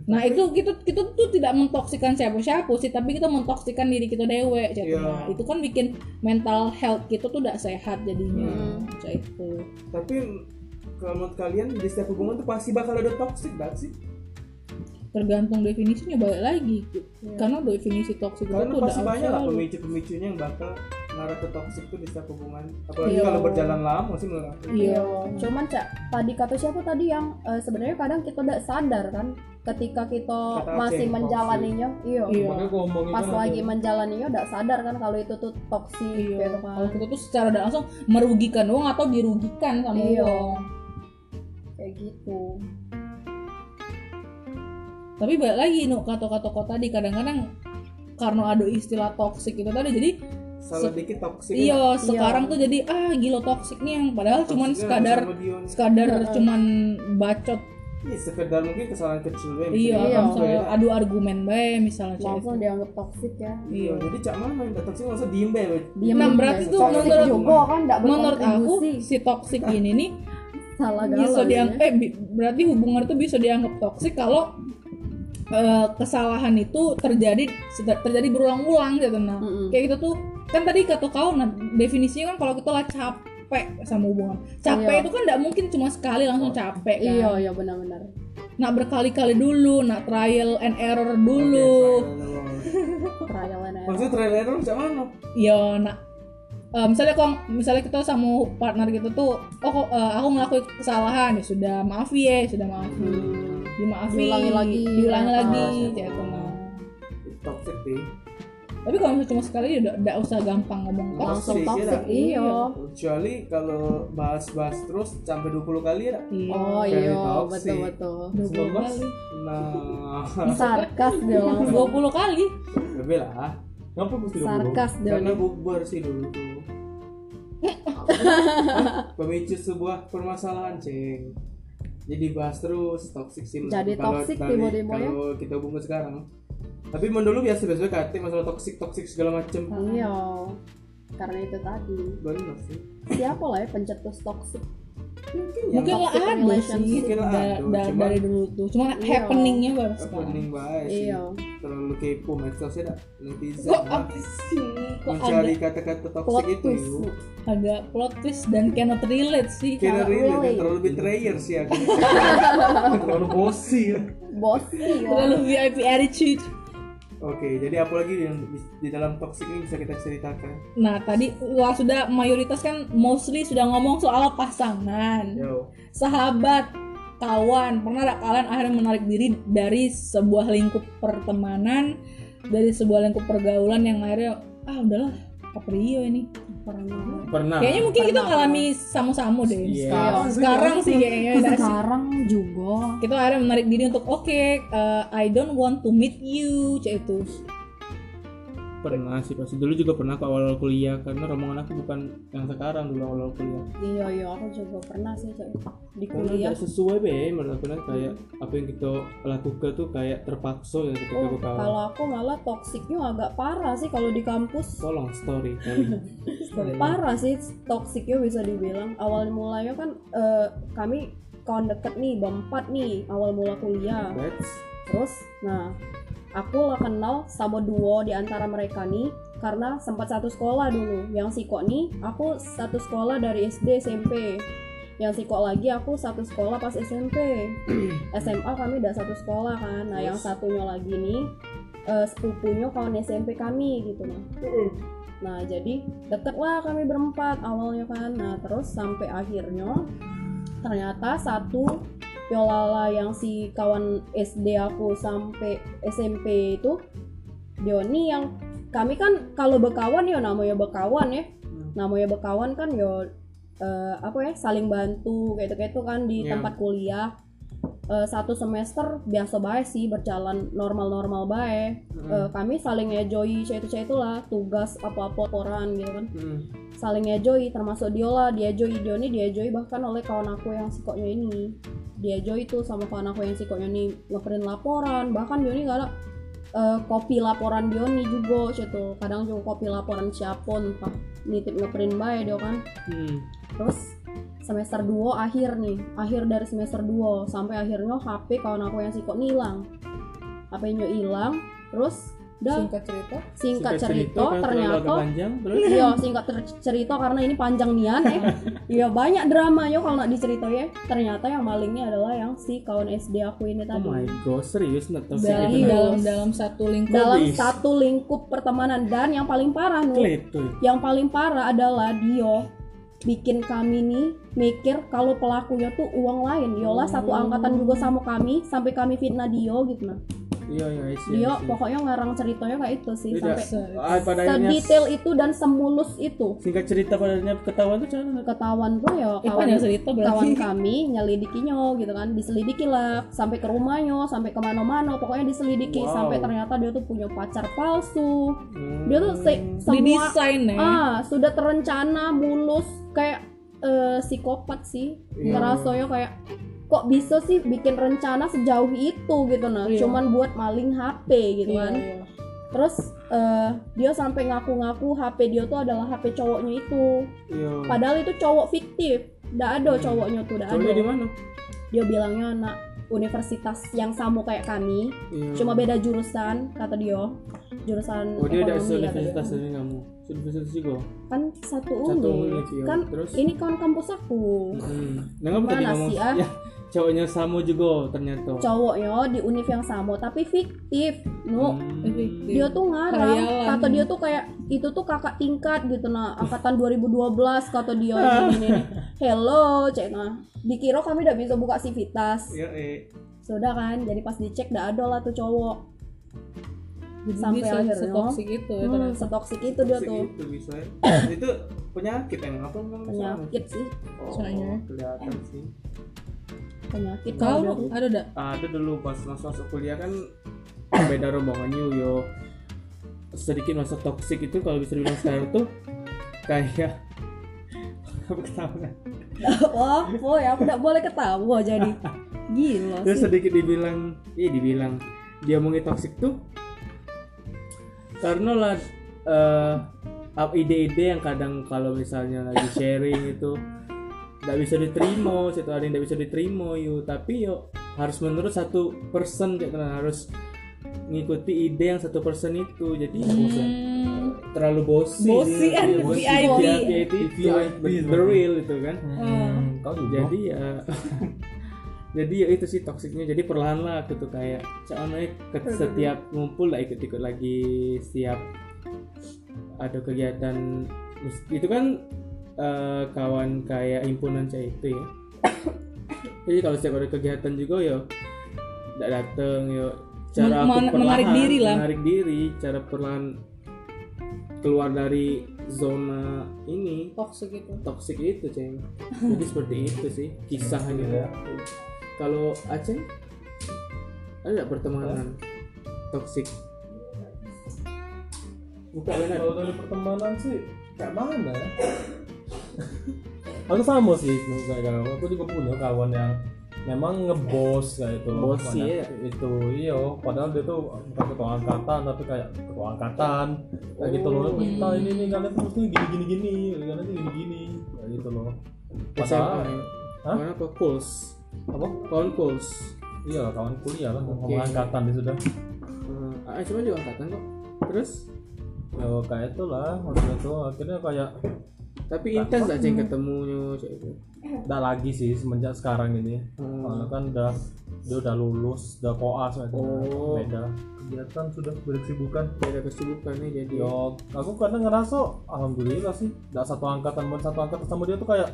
Nah itu kita kita tuh tidak mentoksikan siapa siapa sih tapi kita mentoksikan diri kita dewe Iya. nah itu kan bikin mental health kita tuh tidak sehat jadinya Hmm. Itu Tapi kalau menurut kalian di setiap hubungan tuh pasti bakal ada toxic gak sih? Tergantung definisinya balik lagi Iya. karena definisi toksik itu tuh pasti udah banyak lah pemicu-pemicunya yang bakal ngarah ke toxic tuh di setiap hubungan. Apalagi Iya. kalau berjalan lama sih menurut aku. Iya. Cuman cak tadi kata siapa tadi yang eh, sebenarnya kadang kita tidak sadar kan ketika kita Kata masih Aceh, menjalaninya, iya. Iya. Pas kan lagi menjalaninya udah sadar kan kalau itu tuh toksik Iya, gitu kalau kan. kita tuh secara tidak langsung merugikan uang atau dirugikan sama Iya. uang. Kayak gitu. Tapi balik lagi nuk kata-kata tadi kadang-kadang karena ada istilah toksik itu tadi jadi Salah Se- dikit toxic. iya sekarang tuh jadi ah gila toksik nih yang padahal cuman sekadar sekadar Heeh. cuman bacot Iya, sekedar mungkin kesalahan kecil we, iya, Iya. misalnya adu argumen bae misalnya cek Langsung dianggap toksik ya. Iya, jadi cak mana yang toxic langsung diem be. Diem Nah, berarti tuh Toxic menurut- juga kan enggak menurut aku si toksik ini nih salah galau. bisa ya. dianggap eh berarti hubungan itu bisa dianggap toksik kalau eh, kesalahan itu terjadi terjadi berulang-ulang gitu nah Mm-mm. kayak gitu tuh kan tadi kata kau nah definisinya kan kalau kita lah capek sama hubungan capek Iya. itu kan tidak mungkin cuma sekali langsung capek kan Iya, iya benar-benar. nak berkali-kali dulu nak trial and error dulu Trial and error. Maksudnya trailer lu cak mana? ya nak eh, misalnya kok misalnya kita sama partner gitu tuh oh kok, eh, aku ngelakuin kesalahan ya sudah maaf ya sudah maaf Hmm. Dimaafin Diulangi lagi. diulangi Oh, lagi siapa kayak gitu tahu. nah Toxic sih. tapi kalau misalnya cuma sekali ya udah udah usah gampang ngomong toxic Toxic, toxic, ya, iya. Kecuali kalau bahas-bahas terus sampai 20 kali ya. iya Oh iya, toxic. betul-betul. 20 19? kali Nah, Sarkas dia langsung. 20 kali lebih lah. Ngapa mesti 20? Sarkas dia. Karena bukber sih dulu tuh. Pemicu sebuah permasalahan, Ceng. Jadi bahas terus toxic sih. Jadi. Kalau toxic dari- tiba-tiba ya. Kalau kita hubungan sekarang. Tapi dulu biasa-biasa kate masalah toxic toxic segala macem. Iya. Karena itu tadi. Bener sih. Siapa lah ya pencetus toksik? Mungkin lah toxic ada sih Mungkin lah da- ada, da- cuma- dari dulu tuh cuma Iya. happeningnya baru sekarang Happening baik sih. Iya. Terlalu kepo medsosnya dah. Netizen kok apa sih kok Mencari kata-kata toxic itu. twist. yuk. agak plot twist dan cannot relate sih Cannot relate. terlalu betrayer sih aku. Terlalu bosi ya. Bos sih ya. terlalu VIP attitude Oke, jadi apa lagi yang di, dalam toxic ini bisa kita ceritakan? Nah tadi wah sudah mayoritas kan mostly sudah ngomong soal pasangan, Yo. sahabat, kawan. Pernah nggak kalian akhirnya menarik diri dari sebuah lingkup pertemanan, dari sebuah lingkup pergaulan yang akhirnya ah udahlah apa Rio ini? Pernah. Pernah. Kayaknya mungkin kita Pernah. ngalami sama-sama deh. Iya. Sekarang, sekarang sih kayaknya. Sekarang juga. Kita akhirnya menarik diri untuk oke, uh, I don't want to meet you, cek itu. Pernah sih pasti dulu juga pernah ke awal kuliah karena rombongan aku bukan yang sekarang dulu awal kuliah. Iya iya aku juga pernah sih di Karena kuliah. nggak sesuai be menurut aku kan kayak apa yang kita lakukan tuh kayak terpaksa ya ketika Oh, kalau aku malah toksiknya agak parah sih kalau di kampus. Tolong story. Parah sih toksiknya bisa dibilang. Awal mulanya kan eh, kami kawan deket nih berempat nih awal mula kuliah. Batch. Terus, nah, aku lah kenal sama duo di antara mereka nih karena sempat satu sekolah dulu. Yang si kok nih aku satu sekolah dari SD SMP yang si kok lagi aku satu sekolah pas SMP SMA kami udah satu sekolah kan. Nah yang satunya lagi nih eh, sepupunya kawan SMP kami gitu nah nah jadi deket lah kami berempat awalnya kan. Nah terus sampai akhirnya ternyata satu Yolala yang si kawan SD aku sampai SMP itu Dioni yang kami kan kalau berkawan ya namanya berkawan ya Hmm. namanya berkawan kan yo eh, apa ya saling bantu kayak gitu gitu kan di Ya. tempat kuliah Eh, satu semester biasa baik sih berjalan normal-normal baik Hmm. Eh, kami saling ngejoi itu itulah tugas apa-apa laporan gitu kan Hmm. saling ngejoi termasuk Diola dia joi Dioni dia joi bahkan oleh kawan aku yang sikoknya ini dia joi tuh sama kawan aku yang sikoknya ini ngeprint laporan bahkan Dioni nggak ada eh, kopi laporan Dioni juga gitu kadang juga kopi laporan siapa entah nitip ngeprint bae dia kan Hmm. terus semester 2 akhir nih akhir dari semester 2 sampai akhirnya HP kawan aku yang sikok hilang HP-nya hilang terus udah Singkat cerita. singkat, cerita, kan terlalu ternyata panjang terus Iya, singkat cerita karena ini panjang nian eh. Iya, banyak dramanya kalau nak diceritain ya. Ternyata yang malingnya adalah yang si kawan SD aku ini oh tadi. my god serius net toxic Dalam dalam dalam satu lingkup. Dalam Kobis. satu lingkup pertemanan dan yang paling parah nih, yang paling parah adalah Dio bikin kami nih mikir kalau pelakunya tuh uang lain. Yola satu angkatan juga sama kami sampai kami fitnah Dio gitu nah. Iya iya see. pokoknya ngarang ceritanya kayak itu sih Tidak. sampai Ah, pada sedetail itu dan semulus itu. singkat cerita pada akhirnya ketahuan tuh cara Ketahuan tuh ya Eh, kawan panjang cerita berarti. kawan kami nyelidikinya gitu kan diselidiki lah sampai ke rumahnya sampai ke mana-mana pokoknya diselidiki Wow. sampai ternyata dia tuh punya pacar palsu Hmm. dia tuh se- semua Didesain ya. ah sudah terencana mulus kayak eh, psikopat sih Iya. ngerasonya kayak kok bisa sih bikin rencana sejauh itu gitu nah Iya. cuman buat maling HP gitu Iya, kan iya. terus eh, dia sampai ngaku-ngaku HP dia tuh adalah HP cowoknya itu iya Padahal itu cowok fiktif. Nggak ada Hmm. cowoknya tuh, Cowoknya ada. di mana Dia bilangnya anak universitas yang sama kayak kami, Iya. cuma beda jurusan kata dia. Jurusan oh dia ada universitas dari kamu universitas juga Kan satu satu unit. unit iya. Kan terus ini kan kampus aku. Hmm. Nah, kamu tadi Mana ngomong sih, ah? ya, cowoknya sama juga ternyata. Cowoknya di univ yang sama tapi fiktif. No. Hmm. Fiktif. Dia tuh ngarang, Khayalan. kata dia tuh kayak itu tuh kakak tingkat gitu nah, angkatan 2012 kata dia ini nih. Hello, cek nah. Dikira kami udah bisa buka sivitas. Ya, eh. Sudah kan, jadi pas dicek udah ada lah tuh cowok. Jadi Sampai bisa akhirnya. setoksik itu ya Hmm, ternyata. setoksik itu dia tuh. Segitu bisa. itu penyakit emang apa? Penyakit sih, Oh, Soalnya. kelihatan sih. Penyakit Kau tuh. ada dak? Ada dulu pas masuk masuk kuliah kan beda rombongan you yo. Sedikit masa toksik itu kalau bisa dibilang sekarang tuh kayak apa ketawa Wah, boy, aku tidak boleh ketawa jadi. Gila Terus sih. sedikit dibilang, iya dibilang dia omongin toxic tuh karena lah up- ide-ide yang kadang kalau misalnya lagi sharing itu nggak bisa diterima, situ ada yang nggak bisa diterima yuk, tapi yuk harus menurut satu person kayak gitu, harus ngikuti ide yang satu person itu. Jadi Hmm. terlalu bosi Bosi kan, bosi. VIP. VIP the real itu kan. Hmm, jadi ya. Jadi ya itu sih toksiknya jadi perlahan lah aku tuh kayak soalnya setiap ngumpul lah ikut-ikut lagi setiap ada kegiatan itu kan eh, kawan kayak himpunan saya itu ya jadi kalau setiap ada kegiatan juga ya tidak datang ya cara Men- aku men- perlahan menarik diri lah. menarik diri cara perlahan keluar dari zona ini Toksik itu. toxic itu ceng jadi seperti itu sih kisahnya Ya. kalau Aceh ada pertemanan toxic buka benar Kalau dari pertemanan sih kayak mana ya? Aku sama sih kayak kawan. Aku juga punya kawan yang memang ngebos kayak itu. Bos sih, Banyak ya. Itu iya, padahal dia tuh bukan ketua angkatan tapi kayak ketua angkatan. Kayak gitu loh. Kita ini nih kalian tuh mesti gini gini gini, kalian tuh gini gini. Kayak gitu loh. Padahal Hah? mana apa Puls apa? kawan Puls Iya lah kawan kuliah lah, ngomong angkatan dia sudah. uh, SMA juga angkatan kok terus ya kayak itulah waktu itu akhirnya kayak Tapi intens gak ceng ketemunya cek itu. nggak lagi sih semenjak sekarang ini Hmm. karena kan udah dia udah lulus udah koas gitu. Oh. beda kegiatan sudah berkesibukan Beda kesibukan nih jadi. Yo, aku kadang ngerasa alhamdulillah sih, nggak satu angkatan, bukan satu angkatan sama dia tuh kayak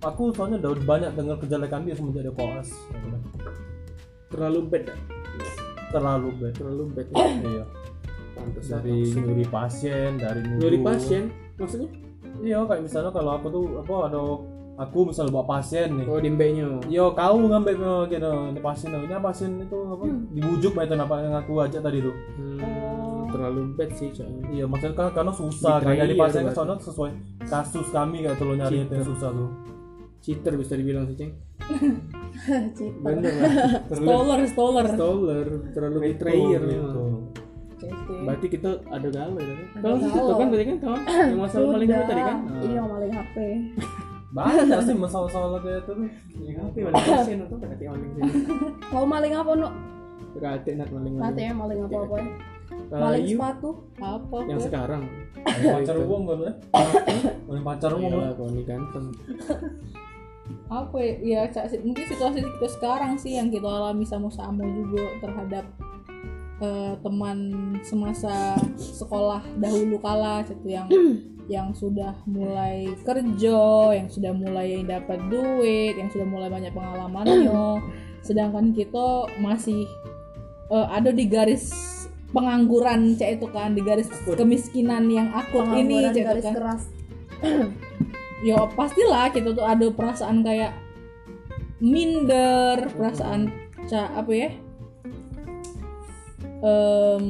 aku soalnya udah banyak dengar kejelekan dia semenjak dia koas, Terlalu bad. ya? terlalu bad. Terlalu bad. Iya, Pantes dari nyuri pasien, dari. Nyuri pasien maksudnya? Iya, kayak misalnya kalau aku tuh apa ada aku misalnya bawa pasien nih. Oh dimbenya. Yo, kau ngambil mau gitu, ini pasien, ini pasien itu apa? Dibujuk bah itu apa yang aku ajak tadi tuh. Hmm, terlalu bad sih cek. Iya, maksudnya kan karena susah, kayak di pasien ke sana sesuai kasus kami kayak lo nyari itu yang susah tuh. Cheater bisa dibilang sih ceng. Cita. Bener lah. Terlalu Stoller, stoller. stoler, terlalu betrayer. gitu. Berarti kita ada kan? Ada Kalau gitu gawe. kan tadi kan kawan yang masalah paling Sudah. tadi kan? Iya maling HP. Banyak sih masalah-masalah kayak itu. Tapi maling pasien atau berarti maling sih? Kau maling apa nu? Berarti nak maling Nanti maling. ya maling apa apa? ya? Kalau Maling you sepatu. Apa? yang Gue? sekarang. pacar umum kan ya? Main pacar Iya kan? lah, kalau ini ganteng. apa ya, ya mungkin situasi kita sekarang sih yang kita alami sama-sama juga terhadap eh, teman semasa sekolah dahulu kala gitu yang yang sudah mulai kerja, yang sudah mulai dapat duit, yang sudah mulai banyak pengalamannya, sedangkan kita masih eh, ada di garis pengangguran cek itu kan di garis Akut. kemiskinan yang akut ini cek itu garis kan keras. ya pastilah kita tuh ada perasaan kayak minder perasaan ca apa ya Em,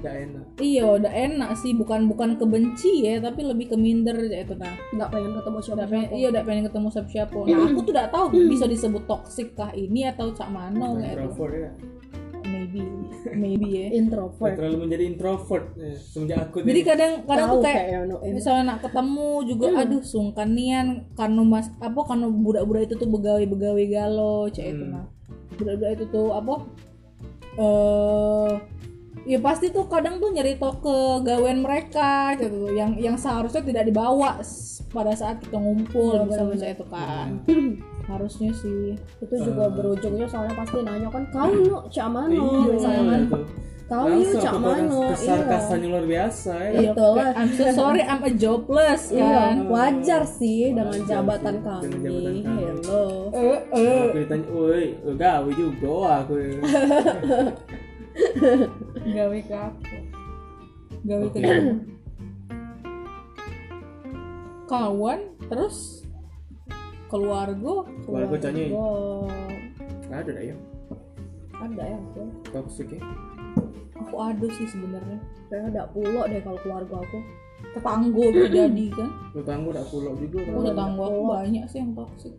Gak enak. iya udah enak sih. Bukan bukan kebenci ya tapi lebih ke minder ya itu nah Nggak pengen ketemu siapa udah pengen, iya udah pengen ketemu siapa siapa nah aku tuh udah tahu bisa disebut toksik kah ini atau cak mano itu. Introvert ya. maybe maybe ya. Introvert. Terlalu menjadi introvert ya, semenjak aku jadi kadang kadang Tahu tuh kayak kayak misalnya nak ketemu juga aduh sungkan nian karena mas apa karena budak-budak itu tuh begawe-begawe galau itu Hmm. nah budak-budak itu tuh apa eh ya pasti tuh kadang tuh nyerita ke gawean mereka gitu. Yang yang seharusnya tidak dibawa pada saat kita ngumpul Iya, misalnya itu kan. Harusnya sih. Itu juga berujungnya soalnya pasti nanya kan kau nu cak mano? Iya, misalnya kan. Kau yuk Langsung cak mano. Iya. Kesarkasannya luar biasa ya. iya Betul kayak, lah. I'm so sorry I'm a jobless Iya, kan wajar sih dengan jabatan sih, kami. dengan jabatan. Hello. eh eh Aku ditanya, woi, gawe juga aku. gawe ke aku gawe ke kawan terus keluarga Keluarga Canya. keluarga Ada ya, Ada ya toxic ya. Aku ada sih sebenarnya Kayaknya ada pulo deh kalau keluarga aku. tetangga bisa jadi kan Tetangga udah pulau juga. aku kan. tetangga aku banyak sih yang toksik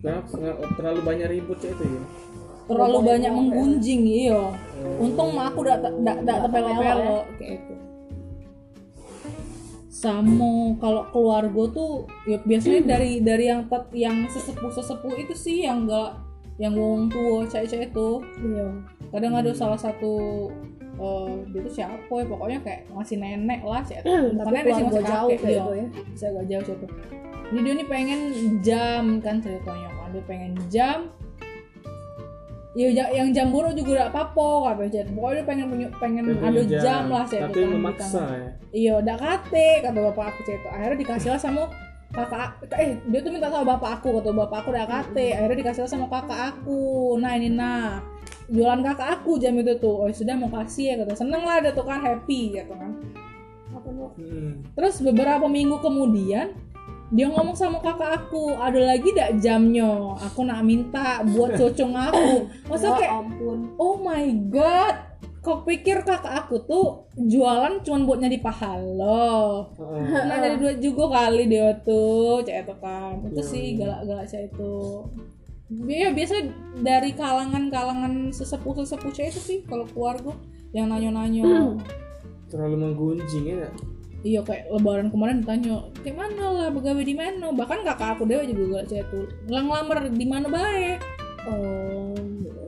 Kenapa Nggak- terlalu banyak ribut ya itu ya? terlalu banyak menggunjing iya Oh. untung mah aku udah tak tak tak tepelo-tepelo kayak itu sama kalau keluarga tuh ya biasanya dari dari yang tet- yang sesepuh sesepuh itu sih yang enggak yang wong tua cewek itu Iya. kadang ada salah satu eh dia tuh siapa ya pokoknya kayak masih nenek lah cewek bukan Tapi nenek sih keluarga masih jauh kakek kayak iya itu ya. bisa agak jauh siapa. Ini dia nih pengen jam kan ceritanya kan dia pengen jam. Ya yang jam bono juga gak apa-apa kata Jet pokoknya dia pengen punya pengen Dia ada punya jam, lah saya Tapi memaksa ya. iya udah kate kata bapak aku cerita akhirnya dikasih lah sama kakak eh dia tuh minta sama bapak aku kata bapak aku udah kate. Akhirnya dikasih lah sama kakak aku. Nah ini nah jualan kakak aku jam itu tuh oh sudah mau kasih ya kata seneng lah dia tuh kan happy gitu kan? Hmm. Terus beberapa minggu kemudian dia ngomong sama kakak aku, ada lagi dak jamnya? Aku nak minta buat cocong aku. Masa Ya kayak, ampun. oh my god, kau pikir kakak aku tuh jualan cuma buat nyari pahala? Heeh. Nah jadi duit juga kali dia tuh, cek itu kan. Itu Iya, sih galak-galak saya itu. Ya biasa dari kalangan-kalangan sesepuh-sesepuh saya itu sih kalau keluarga yang nanya-nanya Terlalu menggunjing ya. Iya kayak lebaran kemarin ditanya, kayak mana lah begawe di mana? Bahkan kakak aku dewa juga gak saya tuh ngelamar di mana baik. Oh.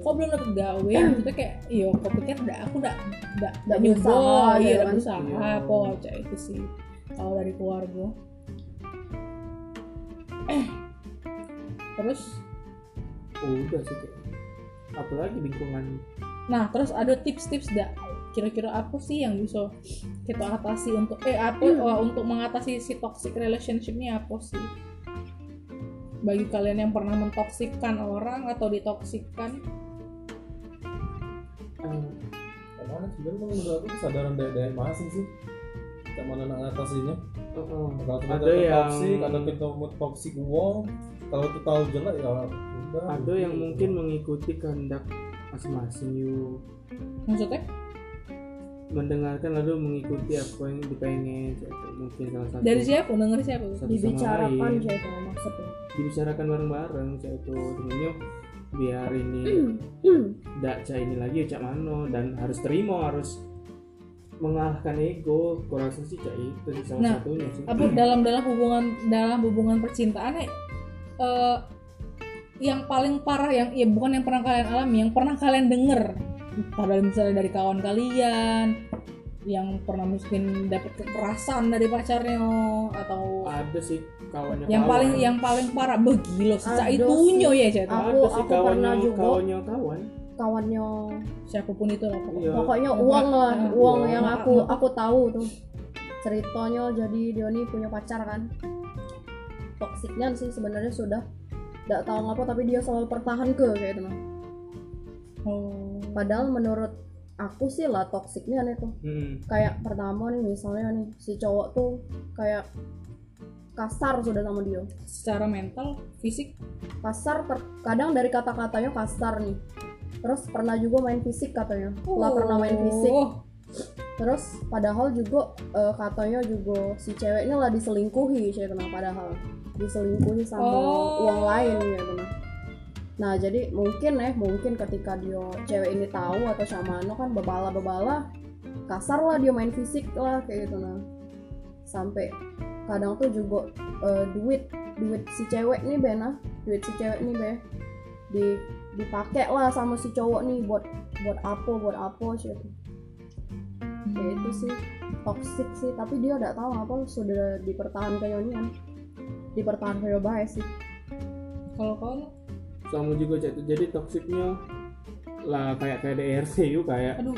kok belum dapet gawe maksudnya kayak iyo kok pikir udah aku udah udah Nggak nyoba, berusaha, iya ya udah kan? berusaha Iya. apa aja itu sih kalau dari keluarga terus udah sih kayak apalagi lingkungan. Nah terus ada tips-tips gak kira-kira apa sih yang bisa kita atasi untuk eh apa oh, untuk mengatasi si toxic relationship ini apa sih? Bagi kalian yang pernah mentoksikkan orang atau ditoksikkan eh, Kayak mana sebenarnya menurut aku kesadaran dari dari masing sih. Kayak mana nak ngatasinya? Kalau kita ada yang toksik ada kita mau toksik uang kalau kita tahu jelek ya udah ada yang mungkin mengikuti kehendak masing-masing yuk maksudnya? Mendengarkan lalu mengikuti apa yang dipengen gitu. mungkin salah satu. Dari siapa? Denger siapa? Satu dibicarakan lain. kayak itu maksudnya. Dibicarakan bareng-bareng cak itu sebenarnya biar ini tidak cak ini lagi cak mano. Dan harus terima harus mengalahkan ego. Kurasa sih cak itu sih salah Nah, satunya sih. apa dalam dalam hubungan dalam hubungan percintaan eh yang paling parah yang ya bukan yang pernah kalian alami yang pernah kalian denger padahal misalnya dari kawan kalian yang pernah mungkin dapat kekerasan dari pacarnya atau ada sih kawannya yang kawan. paling yang paling parah begilo sejak itunya ya Cet. Aku- aku kawannya pernah juga. kawannya kawan kawannya siapa pun itu lah pokoknya. Iya. pokoknya uang lah ah, uang uang. yang Ma- aku aku tahu tuh ceritanya jadi Dioni punya pacar kan toksiknya sih sebenarnya sudah tidak tahu ngapa tapi dia selalu pertahan ke kayak itu mah oh. Padahal menurut aku sih lah toksiknya nih tuh. Hmm. kayak pertama nih misalnya nih si cowok tuh kayak kasar sudah sama dia. Secara mental fisik? Kasar kadang dari kata-katanya kasar nih. Terus pernah juga main fisik katanya. Lah pernah main fisik. Oh, terus padahal juga eh, katanya juga si ceweknya lah diselingkuhi saya kenal padahal diselingkuhi sama Oh. uang lain ya kenal nah jadi mungkin eh mungkin ketika dia cewek ini tahu atau sama kan bebala bebala kasar lah dia main fisik lah kayak gitu nah. Sampai kadang tuh juga eh, duit duit si cewek nih bena duit si cewek nih be. Di dipakai lah sama si cowok nih buat buat apa buat apa sih ya itu sih toxic sih. Tapi dia udah tahu apa sudah dipertahankan kayaknya dipertahankan kayak baik sih. Kalau kau sama juga jadi toksiknya lah kayak kayak DRC yuk kayak aduh.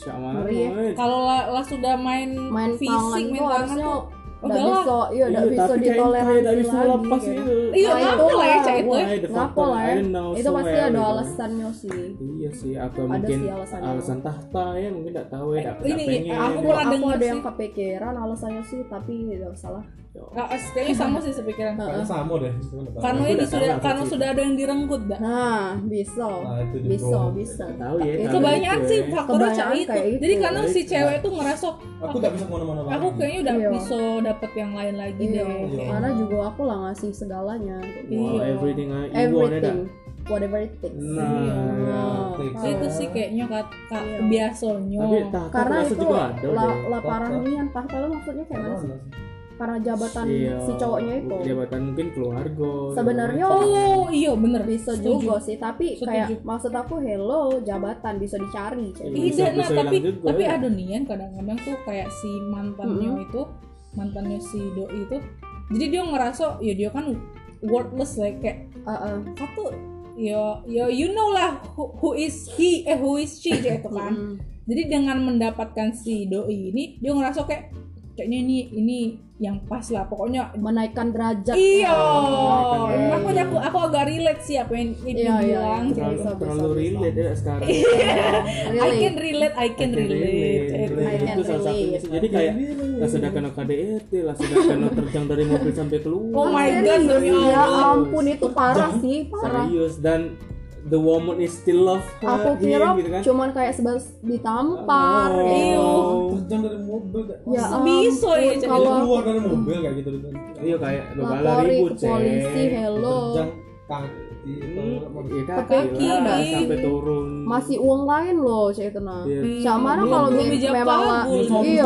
Ngeri. Ya. kalau lah, lah sudah main, main tangan fisik main tangan tuh udah udahlah. bisa iya udah bisa tapi kayak ditoleransi bisa lagi lepas gitu. itu iya Nah, apa lah ya itulah. cak itu ya fuck lah ya? Itu pasti ada gitu. alasannya sih iya sih atau Ada mungkin sih alasannya. alasan tahta ya mungkin tidak tahu ya tidak Ini, pengen aku aku pernah aku denger ada sih. yang kepikiran alasannya sih tapi tidak salah Ah, kayaknya sama sih sepikiran. Kayaknya sama deh karena ini udah sudah karena sudah ada yang direnggut dah nah bisa. Nah, itu juga. bisa bisa. Nggak tahu ya Itu itu. sih ya. faktornya cak Kebanyakan itu. itu. jadi karena si cewek tuh ngerasa Aku nggak bisa ke mana-mana aku kayaknya udah Iya. bisa dapet yang lain lagi iya. deh. Iya. karena juga aku lah ngasih segalanya. Wow, everything I everything. Whatever it takes. Nah. Takes. itu sih kayaknya kat, ka- Iya. biasanya tapi karena itu parah Tahta. nian tahta lu maksudnya kayak mana sih karena jabatan Iya, si cowoknya itu jabatan mungkin keluarga Sebenarnya oh iya bener bisa Setuju. juga sih tapi Setuju. kayak maksud aku hello jabatan bisa dicari Iya. Cek. Bisa- Tidak, nah bisa tapi juga, tapi ya. ada nian kadang-kadang tuh kayak si mantannya Mm-mm. itu mantannya si doi itu jadi dia ngerasa ya dia kan worthless like kayak Uh, uh. aku ya ya you know lah who, who is he eh who is she gitu kan jadi dengan mendapatkan si doi ini dia ngerasa kayak kayaknya ini ini yang pas lah pokoknya menaikkan derajat iya menaikkan makanya aku aku agak relate sih apa yang Ipin Iya, iya, bilang iya. terlalu, Bisa, bisa, terlalu bisa. relate ya sekarang I Really? can relate I can relate, relate. Itu. I can itu salah satunya sih. jadi kayak lah sudah kena KDRT lah sudah kena terjang dari mobil sampai keluar Oh my god demi ya ampun itu parah sih parah serius dan the woman is still love her, aku him, kira gitu kan? cuman kayak sebas ditampar Oh. gitu. Terjang dari mobil kayak ya Masa bisa ya, kalau keluar dari mobil kayak gitu iya kayak bebala lapori ribut ke polisi hello. Terjang kang kaki itu Hmm, ya Ke kaki sampai turun. Masih uang lain loh cek itu nah Iya. sama Belum- kalau ijab memang iya. Iya.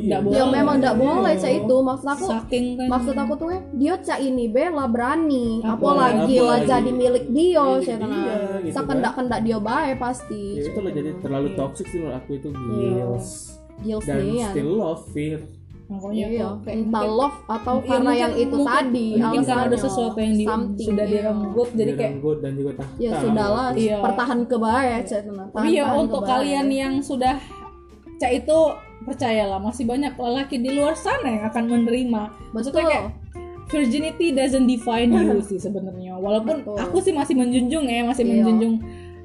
Nggak boleh. ya memang tidak boleh cek itu. Maksud aku kan. maksud aku tuh eh dia cak ini bela berani. Apa- apalagi lah jadi milik dia dia, nah gitu sekendak kendak dia baik pasti. Ya itu loh jadi terlalu toxic sih menurut aku itu. Gils. Gils dan ya still love fear makanya iya tuh kayak entah mungkin- love atau Iya, karena mungkin- yang itu mungkin- tadi mungkin karena ada sesuatu yang di, sudah iya. direnggut jadi kayak direnggut dan juga tahta ya sudahlah Iya. pertahan ke baik cek nah tapi ya Tahan-tahan untuk kalian yang sudah cak itu percayalah masih banyak lelaki di luar sana yang akan menerima maksudnya kayak virginity doesn't define you sih sebenarnya walaupun Betul. aku sih masih menjunjung ya masih Iya. menjunjung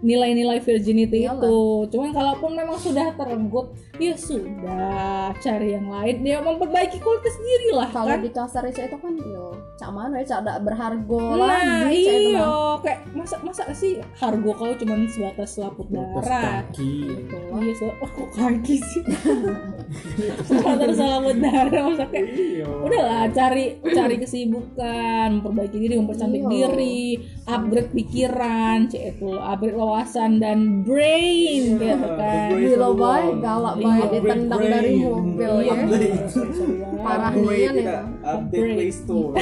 nilai-nilai virginity Iyalah. itu. Cuman kalaupun memang sudah terenggut ya sudah cari yang lain. Dia memperbaiki kualitas diri lah kalau kan? di kasar itu kan yo cak mana ya cak tidak berharga nah lagi iya. kayak masa masa sih harga kau cuman sebatas selaput darah? kaki. Gitu. Iya so oh, kok kaki sih? Sebatas selaput darah masa kayak iya. udahlah cari cari kesibukan memperbaiki diri mempercantik Iya. diri upgrade pikiran cek itu upgrade wawasan dan brain Iya, gitu kan gila Lord. galak Iya, baik upgrade ditendang brain. dari mobil ya Upgrade. parah Upgrade, nian ya update. Play Store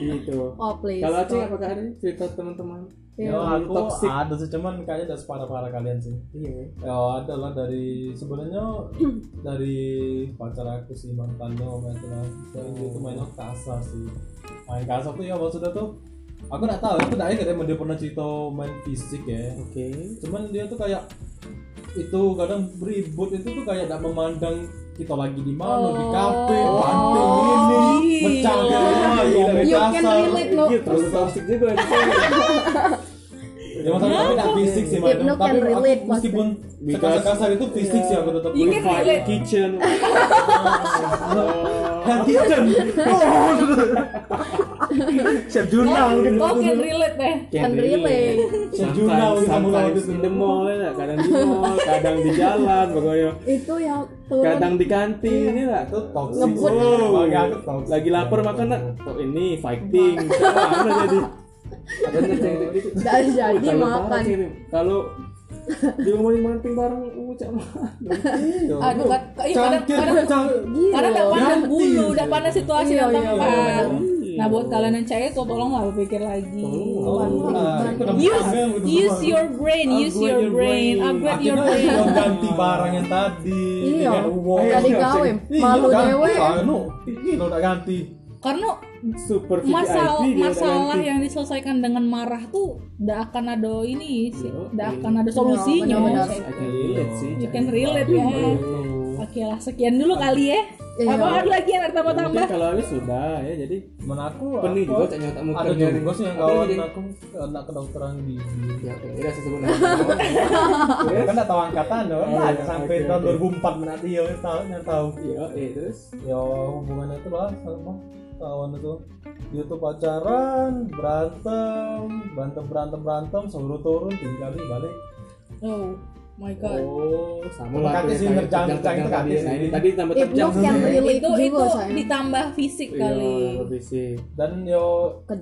gitu oh please kalau Aceh apakah ada cerita teman-teman Ya, Iya. aku Toxic. ada sih cuman kayaknya udah separah-parah kalian sih. iya Ya ada lah dari sebenarnya dari pacar aku sih mantannya waktu itu lah. Dan dia tuh mainnya kasar sih. Main kasar tuh ya maksudnya tuh aku nggak tahu aku nggak ingat emang dia pernah cerita main fisik ya. oke Cuman dia tuh kayak itu kadang ribut itu tuh kayak tidak memandang kita lagi di mana di kafe, Oh. panting ini, bercanda, Gila. ngomong You can kasar. relate Iya, terlalu toxic juga. Ya maksudnya tapi tidak fisik sih, Mas. Tapi can relate, meskipun sekasar-kasar itu fisik sih aku tetap You can kitchen Kitchen. Chef Junal Oh, gitu oh, can relate deh Can relate. Sometimes, kamu sometimes itu. the mall ya, kadang di mall, kadang di jalan pokoknya. itu yang turun Kadang di kantin ini lah. Itu toxic. Ngebut. Oh, toxic. Lagi lapar makan. Oh, ini fighting. Mana jadi? Yang gitu. tidak jadi Kalau makan parah sih ini. Kalau di rumah manting bareng ucap Iya. aduh kan iya, kadang kadang karena udah pandang situasi Iya, dan iya, tempat iya. Nah buat kalian yang cewek tuh tolonglah berpikir lagi use use your brain use your brain upgrade your Akhirnya brain yang ganti barang yang tadi Iya. dengan uang. Jadi gawe Iya, malu dewe Anu, iya udah ganti. karena super masalah masalah yang diselesaikan dengan marah tuh tidak akan ada ini sih tidak iya. akan ada solusinya benar-benar. Cek. I can relate sih. you can relate ya oke lah sekian dulu kali ya Iya. apa ada lagi yang ada Mungkin tambah-tambah kalau ini sudah ya jadi Cuman aku penih aku- juga cak nyotak muka ada juga sih yang kawan lagi? aku anak kedokteran gigi. Ya, oke, udah saya sebut nama. Ya kan nggak tahu angkatan dong, Nah, iya, sampai tahun oke. 2004 menanti ya tahu yang tahu. Iya, eh terus Ya hubungannya itu lah sama kawan itu dia tuh pacaran berantem berantem berantem berantem suruh turun tinggal di balik oh my god Oh, sama Mendekati sih, kayak ngerjang- terjang- ngerjang tadi. tadi Nah, sih. ini tadi tambah Hypno terjang relate itu itu ditambah fisik Iya, kali tambah fisik. dan yo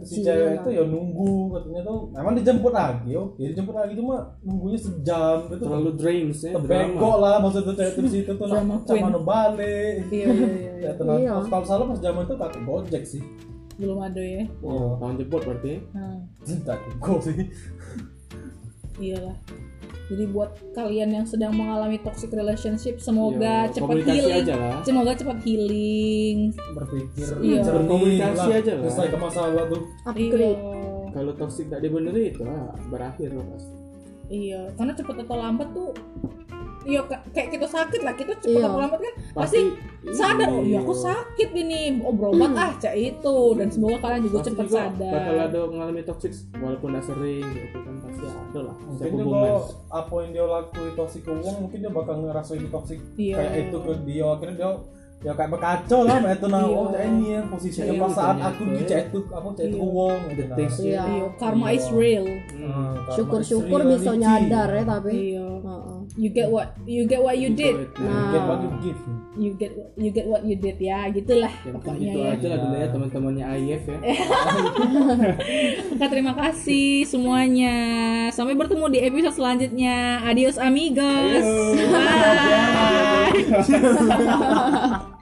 si cewek lah. itu ya nunggu katanya tuh emang dijemput lagi yo ya dijemput lagi cuma nunggunya sejam itu Terlalu drains ya. tebengkok lah maksudnya cewek itu situ tuh sama balik iya iya iya, iya. ya Iya. kalau salah pas zaman itu kakek gojek sih belum ada ya Oh, tahun jebot berarti. ya. nah cinta go sih iyalah jadi buat kalian yang sedang mengalami toxic relationship semoga Iya, cepat healing. aja lah. semoga cepat healing. Berpikir jernih Berkomunikasi lah, aja lah. selesaikan masalah tuh. Upgrade. Iya. Kalau toxic tak dibenerin itu lah berakhir loh pasti. iya karena cepat atau lambat tuh iya ka- kayak kita sakit lah kita cepat Iya. lambat kan pasti sadar oh iya aku sakit ini oh berobat ah cak itu dan semoga kalian juga Pasti cepat juga sadar Bakal ada mengalami toxic walaupun tidak sering gitu kan pasti ada lah. mungkin juga hubungan. apa yang dia lakuin toksik ke uang mungkin dia bakal ngerasain toksik Iya. kayak itu ke dia akhirnya dia ya kayak berkacau lah itu nah Iya. oh ini ya posisinya Iya, pas saat aku di chat itu apa chat itu Iya. wong gitu nah. Sih. Iya. Iya, karma Iya. is real. Hmm. syukur-syukur bisa nyadar ya tapi Iya. You get what you get what you did. Nah. get what you give You get you get what you did ya, gitulah Ya, pokoknya gitu ya. aja lah dulu ya teman-temannya AIF ya. Terima kasih semuanya. Sampai bertemu di episode selanjutnya. Adios amigos. Ayo. Bye.